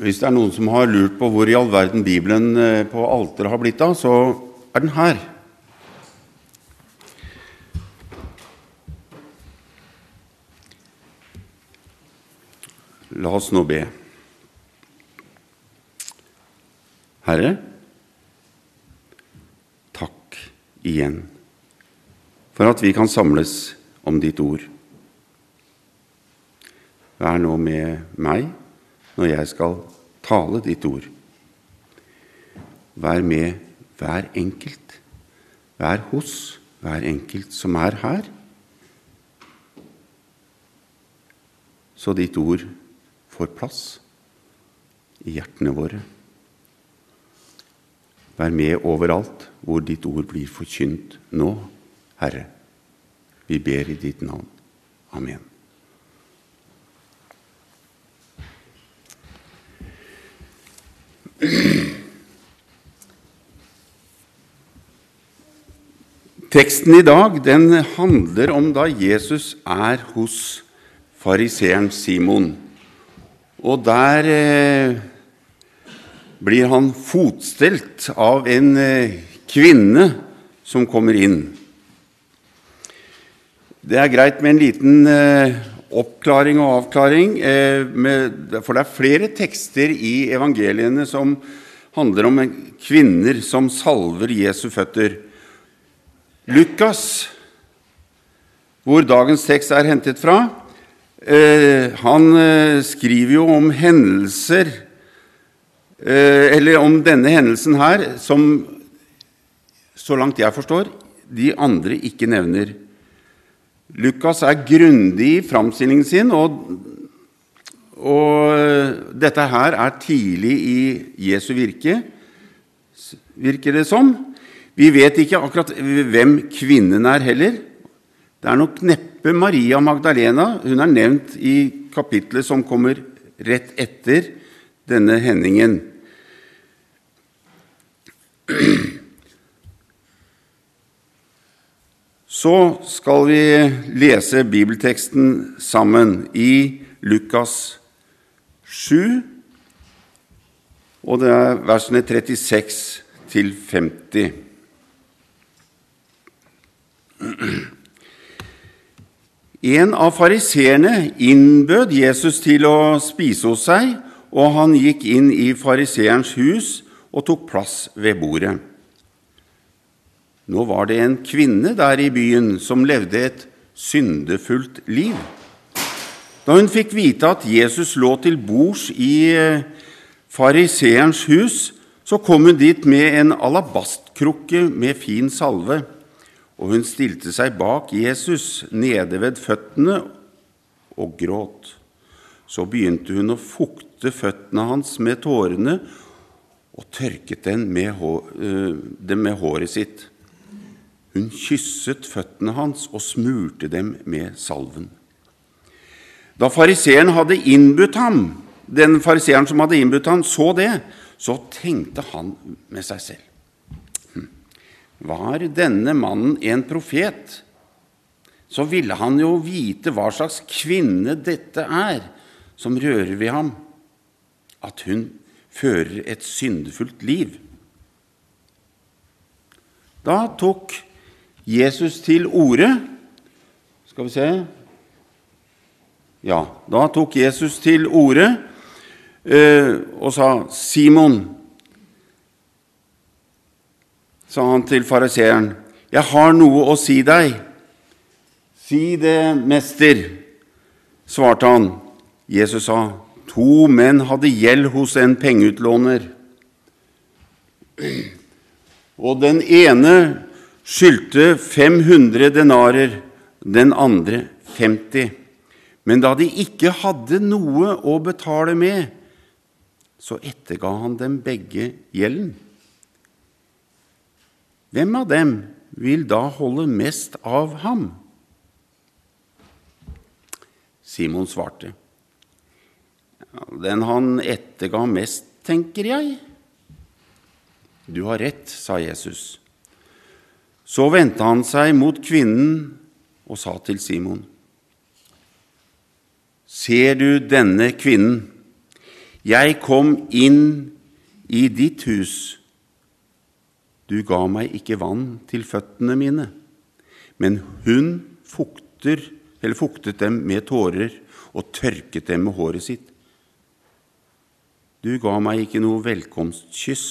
Hvis det er noen som har lurt på hvor i all verden Bibelen eh, på alteret har blitt av, så er den her. La oss nå be. Herre, takk igjen for at vi kan samles om ditt ord. Vær nå med meg når jeg skal tale ditt ord. Vær med hver enkelt, vær hos hver enkelt som er her, så ditt ord får plass i hjertene våre. Vær med overalt hvor ditt ord blir forkynt nå, Herre. Vi ber i ditt navn. Amen. Teksten i dag den handler om da Jesus er hos fariseeren Simon. Og der eh, blir han fotstelt av en eh, kvinne som kommer inn. Det er greit med en liten eh, oppklaring og avklaring, eh, med, for det er flere tekster i evangeliene som handler om kvinner som salver Jesu føtter. Lukas, hvor dagens tekst er hentet fra, eh, han eh, skriver jo om hendelser eh, Eller om denne hendelsen her, som så langt jeg forstår, de andre ikke nevner. Lukas er grundig i framstillingen sin, og, og dette her er tidlig i Jesu virke, virker det som. Vi vet ikke akkurat hvem kvinnen er heller. Det er nok neppe Maria Magdalena. Hun er nevnt i kapitlet som kommer rett etter denne hendingen. Så skal vi lese bibelteksten sammen i Lukas 7, og det er versene 36 til 50. En av fariseerne innbød Jesus til å spise hos seg, og han gikk inn i fariseerens hus og tok plass ved bordet. Nå var det en kvinne der i byen som levde et syndefullt liv. Da hun fikk vite at Jesus lå til bords i eh, fariseerens hus, så kom hun dit med en alabastkrukke med fin salve og hun stilte seg bak Jesus nede ved føttene og gråt. Så begynte hun å fukte føttene hans med tårene og tørket dem med, dem med håret sitt. Hun kysset føttene hans og smurte dem med salven. Da fariseeren hadde innbudt ham, den fariseeren som hadde innbudt ham, så det, så tenkte han med seg selv. Var denne mannen en profet, så ville han jo vite hva slags kvinne dette er som rører ved ham, at hun fører et syndefullt liv. Da tok Jesus til orde. Skal vi se. Ja, da tok Jesus til orde eh, og sa, 'Simon' sa han til fariseeren, 'Jeg har noe å si deg.' 'Si det, mester', svarte han. Jesus sa, 'To menn hadde gjeld hos en pengeutlåner.' Og den ene skyldte 500 denarer, den andre 50. Men da de ikke hadde noe å betale med, så etterga han dem begge gjelden. Hvem av dem vil da holde mest av ham? Simon svarte. Den han etterga mest, tenker jeg. Du har rett, sa Jesus. Så vendte han seg mot kvinnen og sa til Simon.: ser du denne kvinnen? Jeg kom inn i ditt hus. Du ga meg ikke vann til føttene mine, men hun fukter, fuktet dem med tårer og tørket dem med håret sitt. Du ga meg ikke noe velkomstkyss,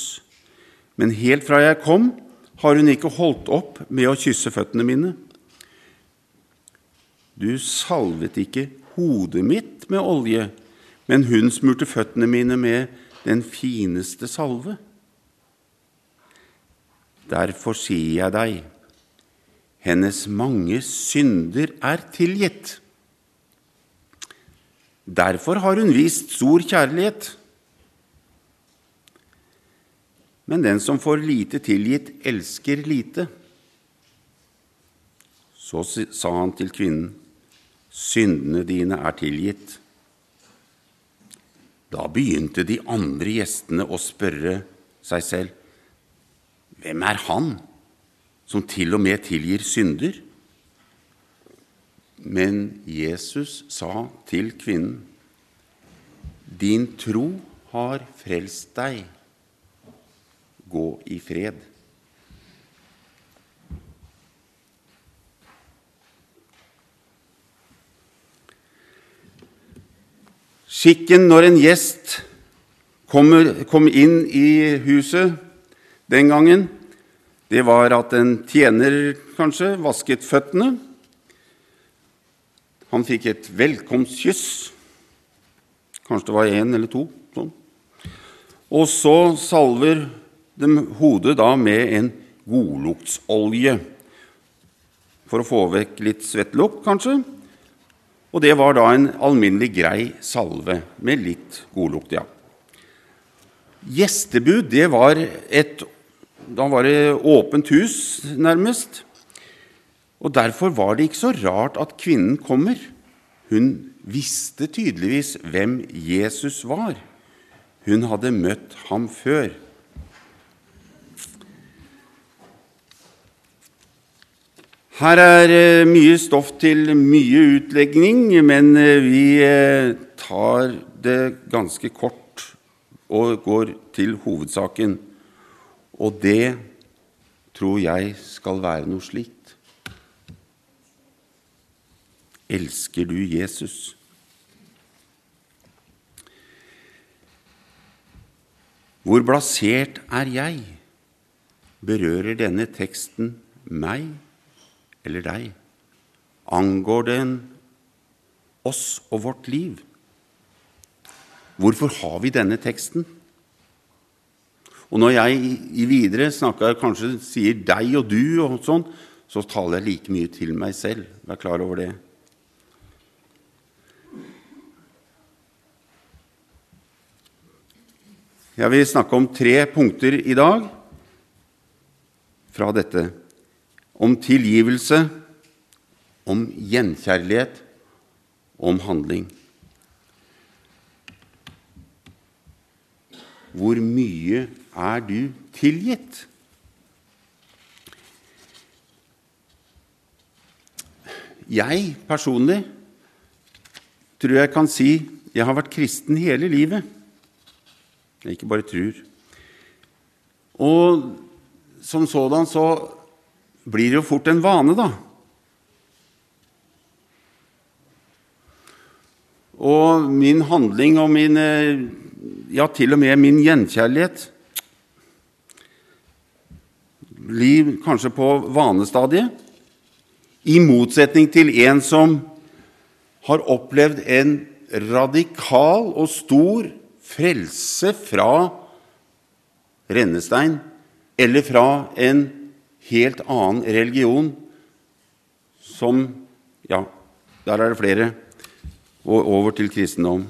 men helt fra jeg kom, har hun ikke holdt opp med å kysse føttene mine. Du salvet ikke hodet mitt med olje, men hun smurte føttene mine med den fineste salve. Derfor sier jeg deg, hennes mange synder er tilgitt. Derfor har hun vist stor kjærlighet. Men den som får lite tilgitt, elsker lite. Så sa han til kvinnen, syndene dine er tilgitt. Da begynte de andre gjestene å spørre seg selv, hvem er han som til og med tilgir synder? Men Jesus sa til kvinnen, din tro har frelst deg. Gå i fred. Skikken når en gjest kommer, kom inn i huset den gangen, det var at en tjener kanskje vasket føttene. Han fikk et velkomstkyss. Kanskje det var én eller to. Sånn. Og så salver de hodet da med en godluktsolje for å få vekk litt svettlukt, kanskje. Og det var da en alminnelig grei salve med litt godlukt, ja. Gjestebud, det var et Da var det åpent hus, nærmest. Og derfor var det ikke så rart at kvinnen kommer. Hun visste tydeligvis hvem Jesus var. Hun hadde møtt ham før. Her er eh, mye stoff til mye utlegning, men eh, vi eh, tar det ganske kort og går til hovedsaken. Og det tror jeg skal være noe slikt. Elsker du Jesus? Hvor blasert er jeg? Berører denne teksten meg? eller deg? Angår den oss og vårt liv? Hvorfor har vi denne teksten? Og når jeg i videre snakker, kanskje sier 'deg' og 'du', og sånn, så taler jeg like mye til meg selv. Vær klar over det. Jeg vil snakke om tre punkter i dag fra dette om tilgivelse, om gjenkjærlighet, om handling. Hvor mye er du tilgitt? Jeg personlig tror jeg kan si jeg har vært kristen hele livet. Jeg ikke bare tror. Og som sådan så blir det jo fort en vane, da. Og min handling og min Ja, til og med min gjenkjærlighet blir kanskje på vanestadiet, i motsetning til en som har opplevd en radikal og stor frelse fra rennestein eller fra en helt annen religion som Ja, der er det flere. Og over til kristendom.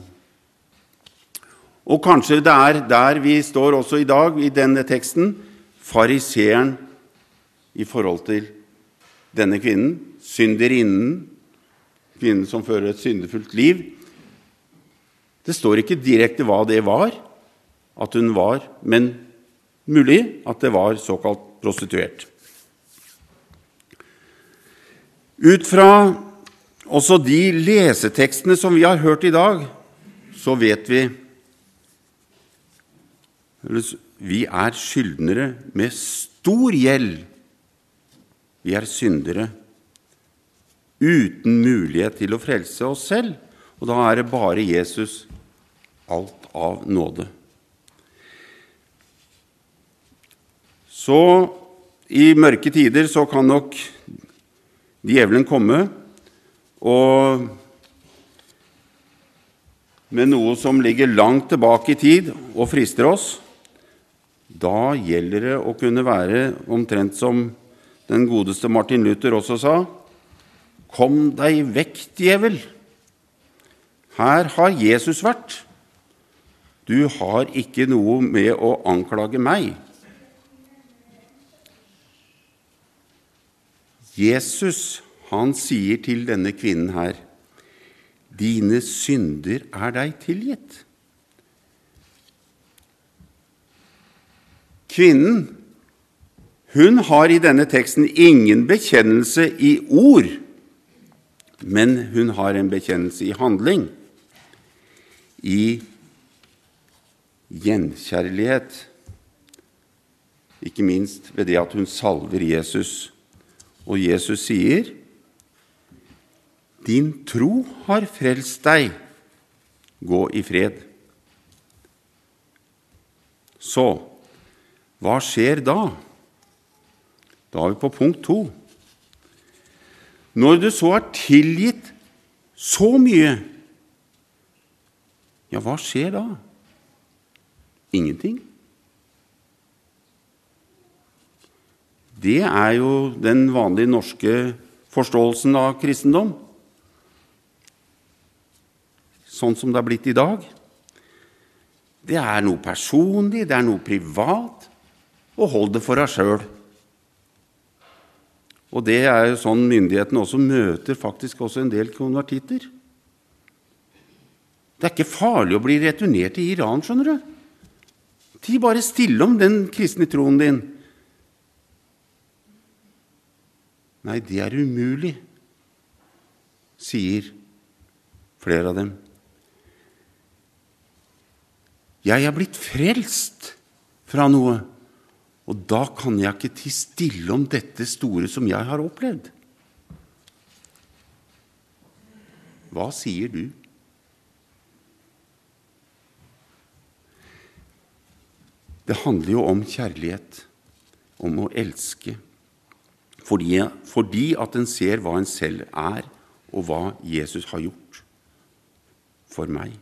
Og kanskje det er der vi står også i dag, i denne teksten, fariseeren i forhold til denne kvinnen, synderinnen, kvinnen som fører et syndefullt liv. Det står ikke direkte hva det var, at hun var, men mulig at det var såkalt prostituert. Ut fra også de lesetekstene som vi har hørt i dag, så vet vi Vi er skyldnere med stor gjeld. Vi er syndere uten mulighet til å frelse oss selv. Og da er det bare Jesus, alt av nåde. Så i mørke tider så kan nok djevelen komme og med noe som ligger langt tilbake i tid og frister oss. Da gjelder det å kunne være omtrent som den godeste Martin Luther også sa Kom deg vekk, djevel! Her har Jesus vært. Du har ikke noe med å anklage meg. Jesus, han sier til denne kvinnen her, dine synder er deg tilgitt. Kvinnen, hun har i denne teksten ingen bekjennelse i ord, men hun har en bekjennelse i handling i gjenkjærlighet, ikke minst ved det at hun salver Jesus. Og Jesus sier, 'Din tro har frelst deg. Gå i fred.' Så hva skjer da? Da er vi på punkt to. Når du så er tilgitt så mye ja, hva skjer da? Ingenting. Det er jo den vanlige norske forståelsen av kristendom, sånn som det er blitt i dag. Det er noe personlig, det er noe privat, og hold det for deg sjøl. Og det er jo sånn myndighetene også møter faktisk også en del konvertitter. Det er ikke farlig å bli returnert til Iran, skjønner du. De bare stille om den kristne troen din. Nei, det er umulig, sier flere av dem. Jeg er blitt frelst fra noe, og da kan jeg ikke tie stille om dette store som jeg har opplevd. Hva sier du? Det handler jo om kjærlighet, om å elske, fordi, fordi at en ser hva en selv er, og hva Jesus har gjort for meg.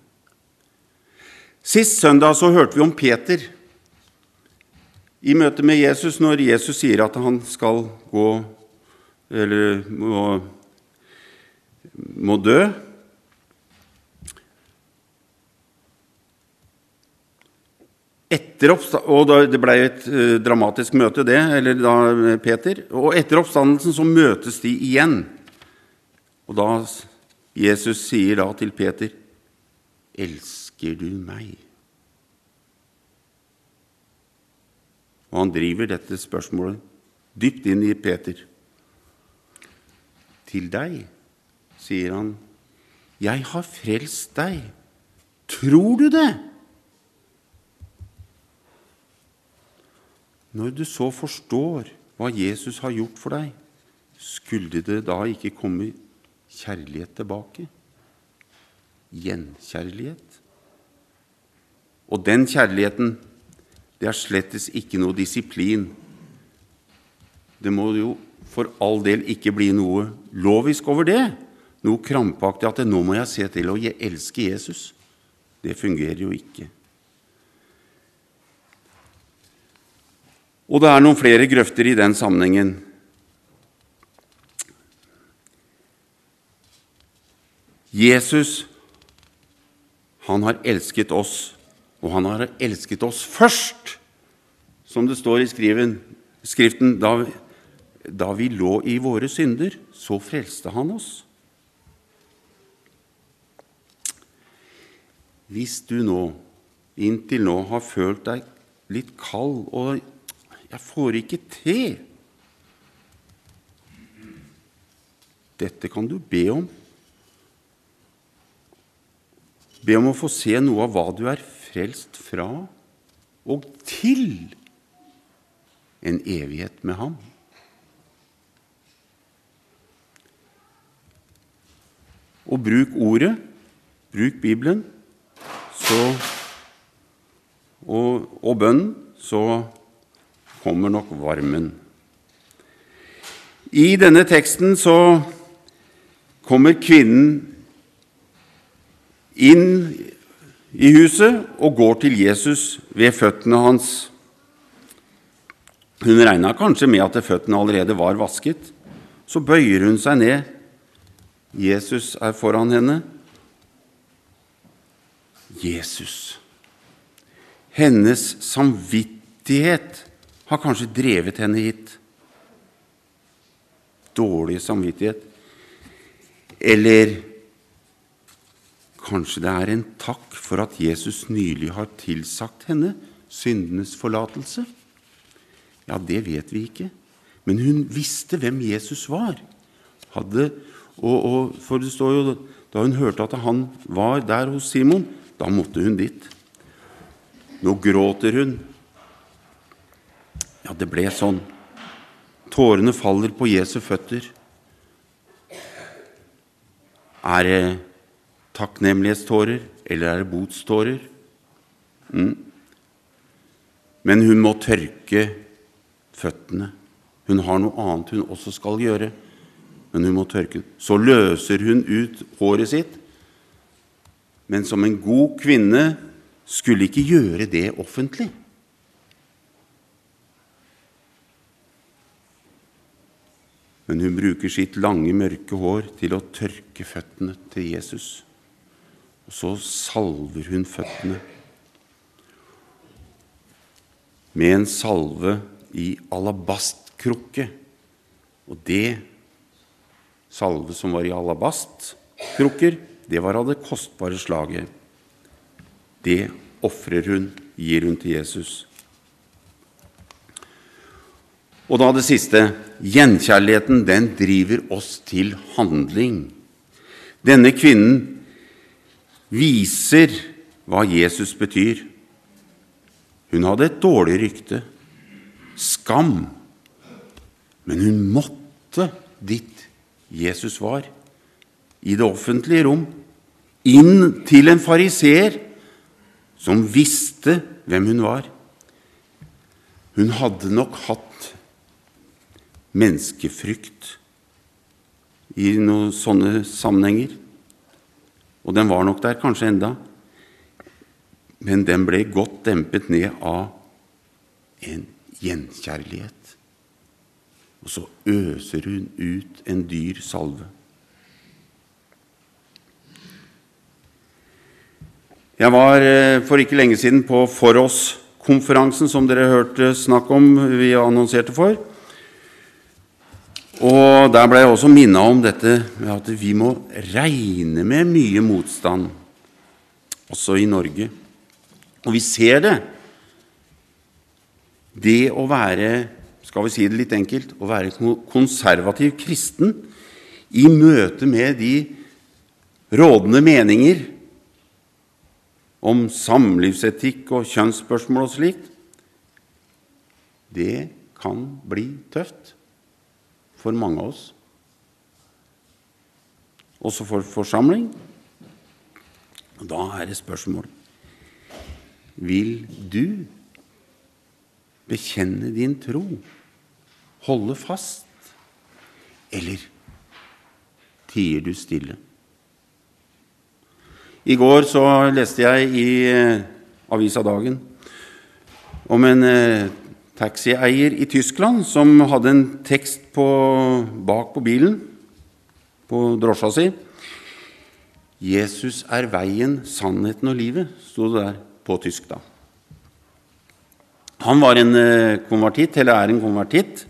Sist søndag så hørte vi om Peter i møte med Jesus, når Jesus sier at han skal gå eller må, må dø. Etter og Det ble et uh, dramatisk møte, det, eller da Peter. Og etter oppstandelsen så møtes de igjen. Og da Jesus sier da til Peter, 'Elsker du meg?' Og han driver dette spørsmålet dypt inn i Peter. Til deg, sier han, 'Jeg har frelst deg. Tror du det?' Når du så forstår hva Jesus har gjort for deg, skulle det da ikke komme kjærlighet tilbake? Gjenkjærlighet? Og den kjærligheten, det er slettes ikke noe disiplin. Det må jo for all del ikke bli noe lovisk over det. Noe krampaktig at det, 'nå må jeg se til å elske Jesus'. Det fungerer jo ikke. Og det er noen flere grøfter i den sammenhengen. Jesus, han har elsket oss, og han har elsket oss først, som det står i skriven, Skriften. Da, da vi lå i våre synder, så frelste han oss. Hvis du nå, inntil nå, har følt deg litt kald og 'Jeg får ikke til'. Dette kan du be om Be om å få se noe av hva du er frelst fra og til en evighet med ham. Og bruk ordet, bruk Bibelen, så, og, og bønnen, så kommer nok varmen. I denne teksten så kommer kvinnen inn i huset og går til Jesus ved føttene hans. Hun regna kanskje med at føttene allerede var vasket. Så bøyer hun seg ned. Jesus er foran henne. Jesus. Hennes samvittighet har kanskje drevet henne hit. Dårlig samvittighet. Eller kanskje det er en takk for at Jesus nylig har tilsagt henne syndenes forlatelse? Ja, det vet vi ikke. Men hun visste hvem Jesus var. Hadde, og, og, for det står jo, Da hun hørte at han var der hos Simon, da måtte hun dit. Nå gråter hun. Ja, det ble sånn. Tårene faller på Jesu føtter. Er det takknemlighetstårer, eller er det botstårer? Mm. Men hun må tørke føttene. Hun har noe annet hun også skal gjøre, men hun må tørke. Så løser hun ut håret sitt, men som en god kvinne skulle ikke gjøre det offentlig. Men hun bruker sitt lange, mørke hår til å tørke føttene til Jesus. Og så salver hun føttene med en salve i alabastkrukke. Og det salve som var i alabastkrukker, det var av det kostbare slaget. Det ofrer hun, gir hun til Jesus. Og da det siste gjenkjærligheten, den driver oss til handling. Denne kvinnen viser hva Jesus betyr. Hun hadde et dårlig rykte, skam, men hun måtte dit Jesus var, i det offentlige rom, inn til en fariseer som visste hvem hun var. Hun hadde nok hatt menneskefrykt i noen sånne sammenhenger. Og den var nok der kanskje enda, men den ble godt dempet ned av en gjenkjærlighet. Og så øser hun ut en dyr salve. Jeg var eh, for ikke lenge siden på For oss-konferansen, som dere hørte snakk om vi annonserte for. Og Der ble jeg også minna om dette med at vi må regne med mye motstand, også i Norge. Og vi ser det. Det å være, skal vi si det litt enkelt, å være konservativ kristen i møte med de rådende meninger om samlivsetikk og kjønnsspørsmål og slikt, det kan bli tøft for mange av oss. Også for forsamling. Da er det spørsmål Vil du bekjenne din tro, holde fast, eller tier du stille? I går så leste jeg i eh, avisa Dagen om en eh, taxieier i Tyskland som hadde en tekst på, bak på bilen, på drosja si. 'Jesus er veien, sannheten og livet', sto det der på tysk da. Han var en eh, konvertitt, eller er en konvertitt,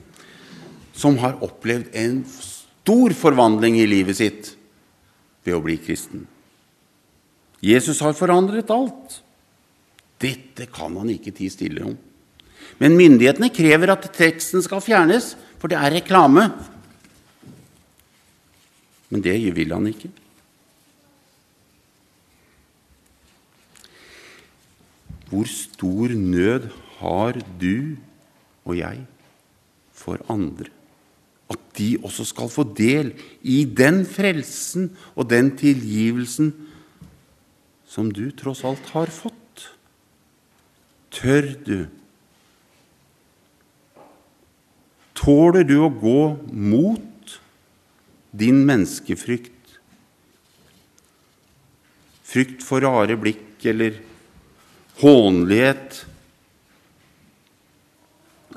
som har opplevd en stor forvandling i livet sitt ved å bli kristen. Jesus har forandret alt. Dette kan han ikke tie stille om. Men myndighetene krever at teksten skal fjernes, for det er reklame. Men det vil han ikke. hvor stor nød har du og jeg for andre? At de også skal få del i den frelsen og den tilgivelsen som du tross alt har fått. Tør du? Tåler du å gå mot din menneskefrykt? Frykt for rare blikk eller hånlighet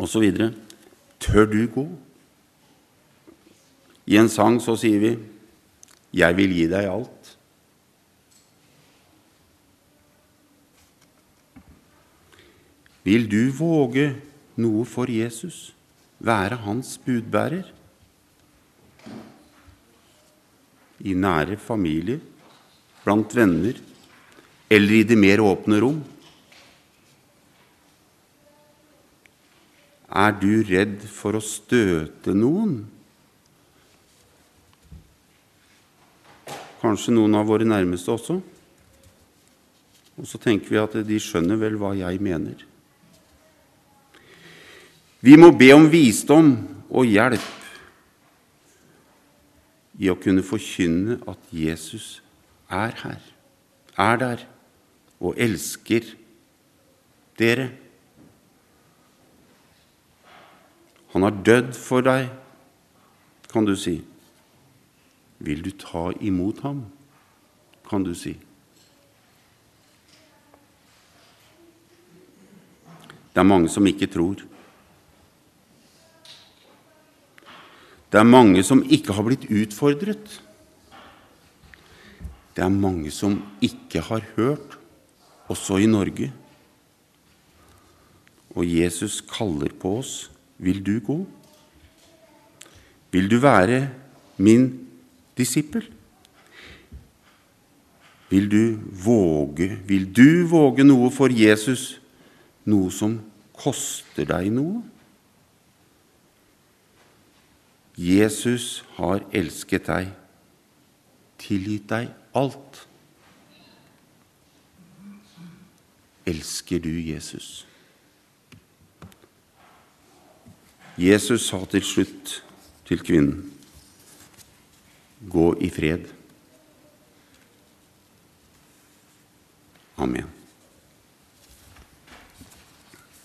osv. Tør du gå? I en sang så sier vi 'Jeg vil gi deg alt'. Vil du våge noe for Jesus, være hans budbærer? I nære familie, blant venner eller i det mer åpne rom? Er du redd for å støte noen? Kanskje noen av våre nærmeste også? Og så tenker vi at de skjønner vel hva jeg mener. Vi må be om visdom og hjelp i å kunne forkynne at Jesus er her, er der og elsker dere. Han har dødd for deg, kan du si. Vil du ta imot ham, kan du si. Det er mange som ikke tror. Det er mange som ikke har blitt utfordret. Det er mange som ikke har hørt, også i Norge. Og Jesus kaller på oss. Vil du gå? Vil du være min disippel? Vil du våge, vil du våge noe for Jesus, noe som koster deg noe? Jesus har elsket deg, tilgitt deg alt. Elsker du Jesus? Jesus sa til slutt til kvinnen, gå i fred. Amen.